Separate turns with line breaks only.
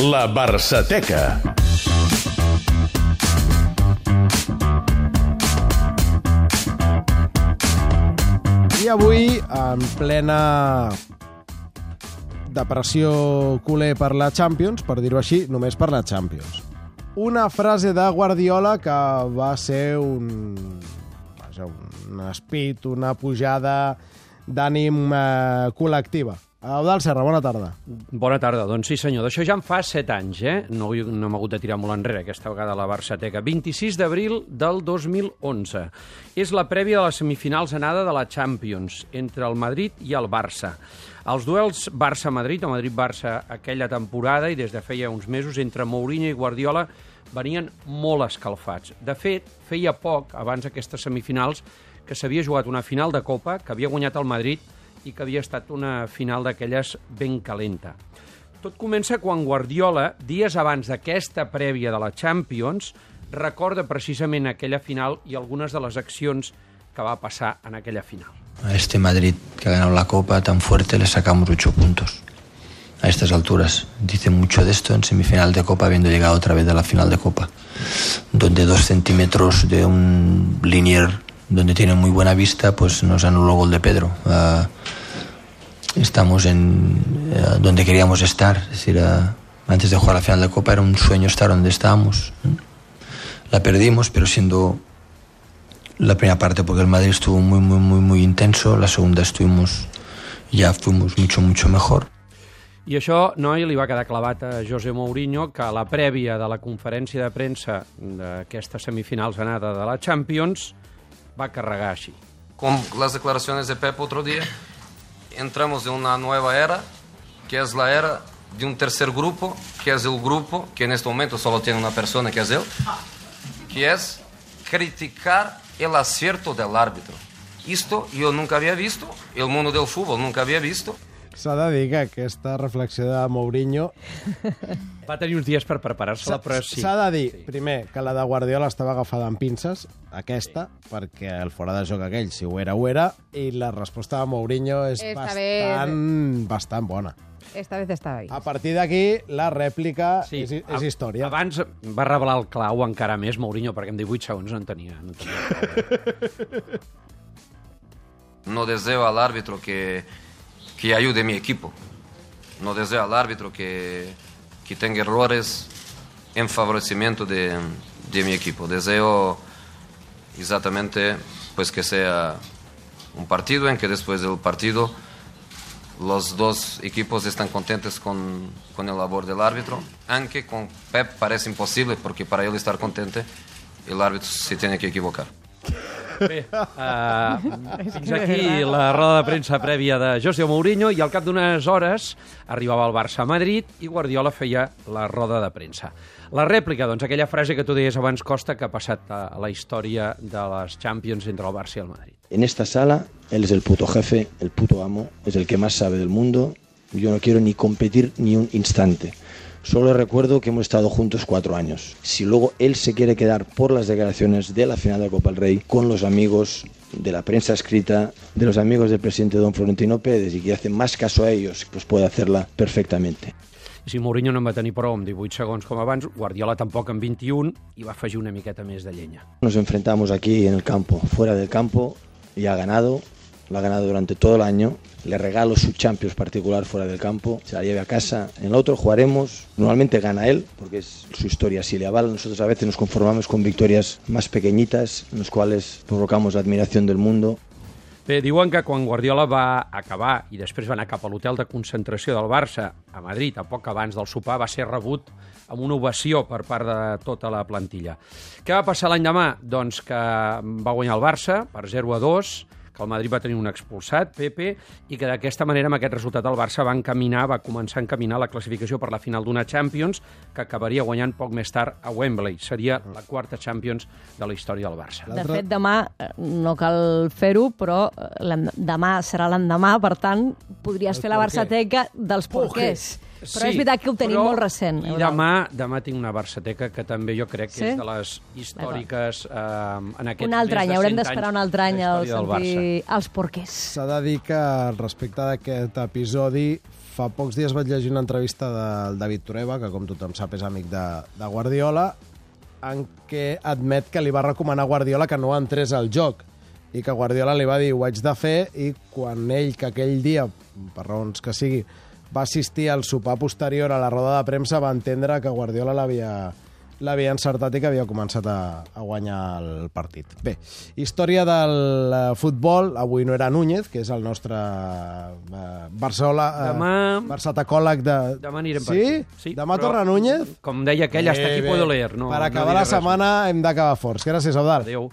La Barçateca.
I avui, en plena depressió culer per la Champions, per dir-ho així, només per la Champions. Una frase de Guardiola que va ser un, vaja, un espit, una pujada d'ànim eh, col·lectiva. Eudal Serra, bona tarda.
Bona tarda. Doncs sí, senyor. D'això ja en fa 7 anys, eh? No, no hem hagut de tirar molt enrere, aquesta vegada a la Barçateca. 26 d'abril del 2011. És la prèvia de les semifinals anada de la Champions, entre el Madrid i el Barça. Els duels Barça-Madrid o Madrid-Barça aquella temporada i des de feia uns mesos entre Mourinho i Guardiola venien molt escalfats. De fet, feia poc, abans d'aquestes semifinals, que s'havia jugat una final de Copa, que havia guanyat el Madrid i que havia estat una final d'aquelles ben calenta. Tot comença quan Guardiola, dies abans d'aquesta prèvia de la Champions, recorda precisament aquella final i algunes de les accions que va passar en aquella final.
A este Madrid que ha ganado la Copa tan fuerte le sacamos ocho puntos. A estas alturas. Dice mucho de esto en semifinal de Copa, habiendo llegado otra vez a la final de Copa. Donde dos centímetros de un linier donde tiene muy buena vista, pues nos anuló gol de Pedro. Ah, estamos en eh, donde queríamos estar. Es decir, ah, antes de jugar la final de Copa era un sueño estar donde estábamos. La perdimos, pero siendo la primera parte porque el Madrid estuvo muy, muy, muy, muy intenso. La segunda estuvimos, ya fuimos mucho, mucho mejor.
I això, noi, li va quedar clavat a José Mourinho, que a la prèvia de la conferència de premsa d'aquestes semifinals anada de la Champions va carregar així.
con las declaraciones de Pep otro día, entramos en una nueva era, que es la era de un tercer grupo, que es el grupo que en este momento solo tiene una persona, que es él, que es criticar el acierto del árbitro. Esto yo nunca había visto, el mundo del fútbol nunca había visto.
S'ha de dir que aquesta reflexió de Mourinho
Va tenir uns dies per preparar-se-la, però sí.
S'ha de dir, primer, que la de Guardiola estava agafada amb pinces, aquesta, perquè el fora de joc aquell, si ho era, ho era, i la resposta de Mourinho és
Esta
bastant, bastant bona.
Esta vez estaba ahí.
A partir d'aquí, la rèplica sí, és, és història.
Abans va revelar el clau encara més Mourinho, perquè en 18 segons no en tenia. No tenia.
No deseo al árbitro que, que ayude a mi equipo. No deseo al árbitro que, que tenga errores en favorecimiento de, de mi equipo. Deseo exactamente pues que sea un partido en que después del partido los dos equipos están contentos con, con el labor del árbitro, aunque con Pep parece imposible porque para él estar contente el árbitro se tiene que equivocar.
Bé, uh, fins aquí la roda de premsa prèvia de José Mourinho i al cap d'unes hores arribava el Barça a Madrid i Guardiola feia la roda de premsa. La rèplica, doncs, aquella frase que tu deies abans, Costa, que ha passat a la història de les Champions entre el Barça i el Madrid.
En esta sala, él es el puto jefe, el puto amo, es el que más sabe del mundo. Yo no quiero ni competir ni un instante. Solo recuerdo que hemos estado juntos cuatro años. Si luego él se quiere quedar por las declaraciones de la final de la Copa del Rey con los amigos de la prensa escrita, de los amigos del presidente don Florentino Pérez y que hacen más caso a ellos, pues puede hacerla perfectamente.
Si Mourinho no en va tenir prou amb 18 segons com abans, Guardiola tampoc en 21 i va afegir una miqueta més de llenya.
Nos enfrentamos aquí en el campo, fuera del campo, y ha ganado, lo ha ganado durante todo el año. Le regalo su Champions particular fuera del campo, se la lleve a casa. En el otro jugaremos, normalmente gana él, porque es su historia si le avala. Nosotros a veces nos conformamos con victorias más pequeñitas, en las cuales provocamos la admiración del mundo.
Bé, diuen que quan Guardiola va acabar i després va anar cap a l'hotel de concentració del Barça a Madrid, a poc abans del sopar, va ser rebut amb una ovació per part de tota la plantilla. Què va passar l'any demà? Doncs que va guanyar el Barça per 0 a 2, que el Madrid va tenir un expulsat, Pepe, i que d'aquesta manera, amb aquest resultat, el Barça va encaminar, va començar a encaminar la classificació per la final d'una Champions, que acabaria guanyant poc més tard a Wembley. Seria la quarta Champions de la història del Barça.
De fet, demà eh, no cal fer-ho, però eh, demà serà l'endemà, per tant, podries
El
fer la. Barçateca dels
Porquer.
porquers. Però és veritat que ho tenim molt recent,
I
Eudald.
demà, demà tinc una Barçateca que també jo crec que
Sí?
és de les històriques eh, en aquest
Un altre any, haurem
100
d'esperar un altre any al sentir els porquers.
S'ha de dir que respecte d'aquest episodi, fa pocs dies vaig llegir una entrevista del David Toreva, que com tothom sap és amic de, de Guardiola, en què admet que li va recomanar a Guardiola que no entrés al joc i que Guardiola li va dir ho haig de fer i quan ell, que aquell dia, per raons que sigui, va assistir al sopar posterior a la roda de premsa, va entendre que Guardiola l'havia l'havia encertat i que havia començat a, a guanyar el partit. Bé, història del eh, futbol, avui no era Núñez, que és el nostre eh, Barçola, eh,
Demà-
Barçatacòleg de...
Demà anirem per
sí?
aquí. Sí,
Demà
però,
torna Núñez?
Com deia aquell, hasta aquí puedo leer. No,
per
no
acabar
diré
la
res
setmana hem d'acabar forts. Gràcies, Eudard.
Adéu.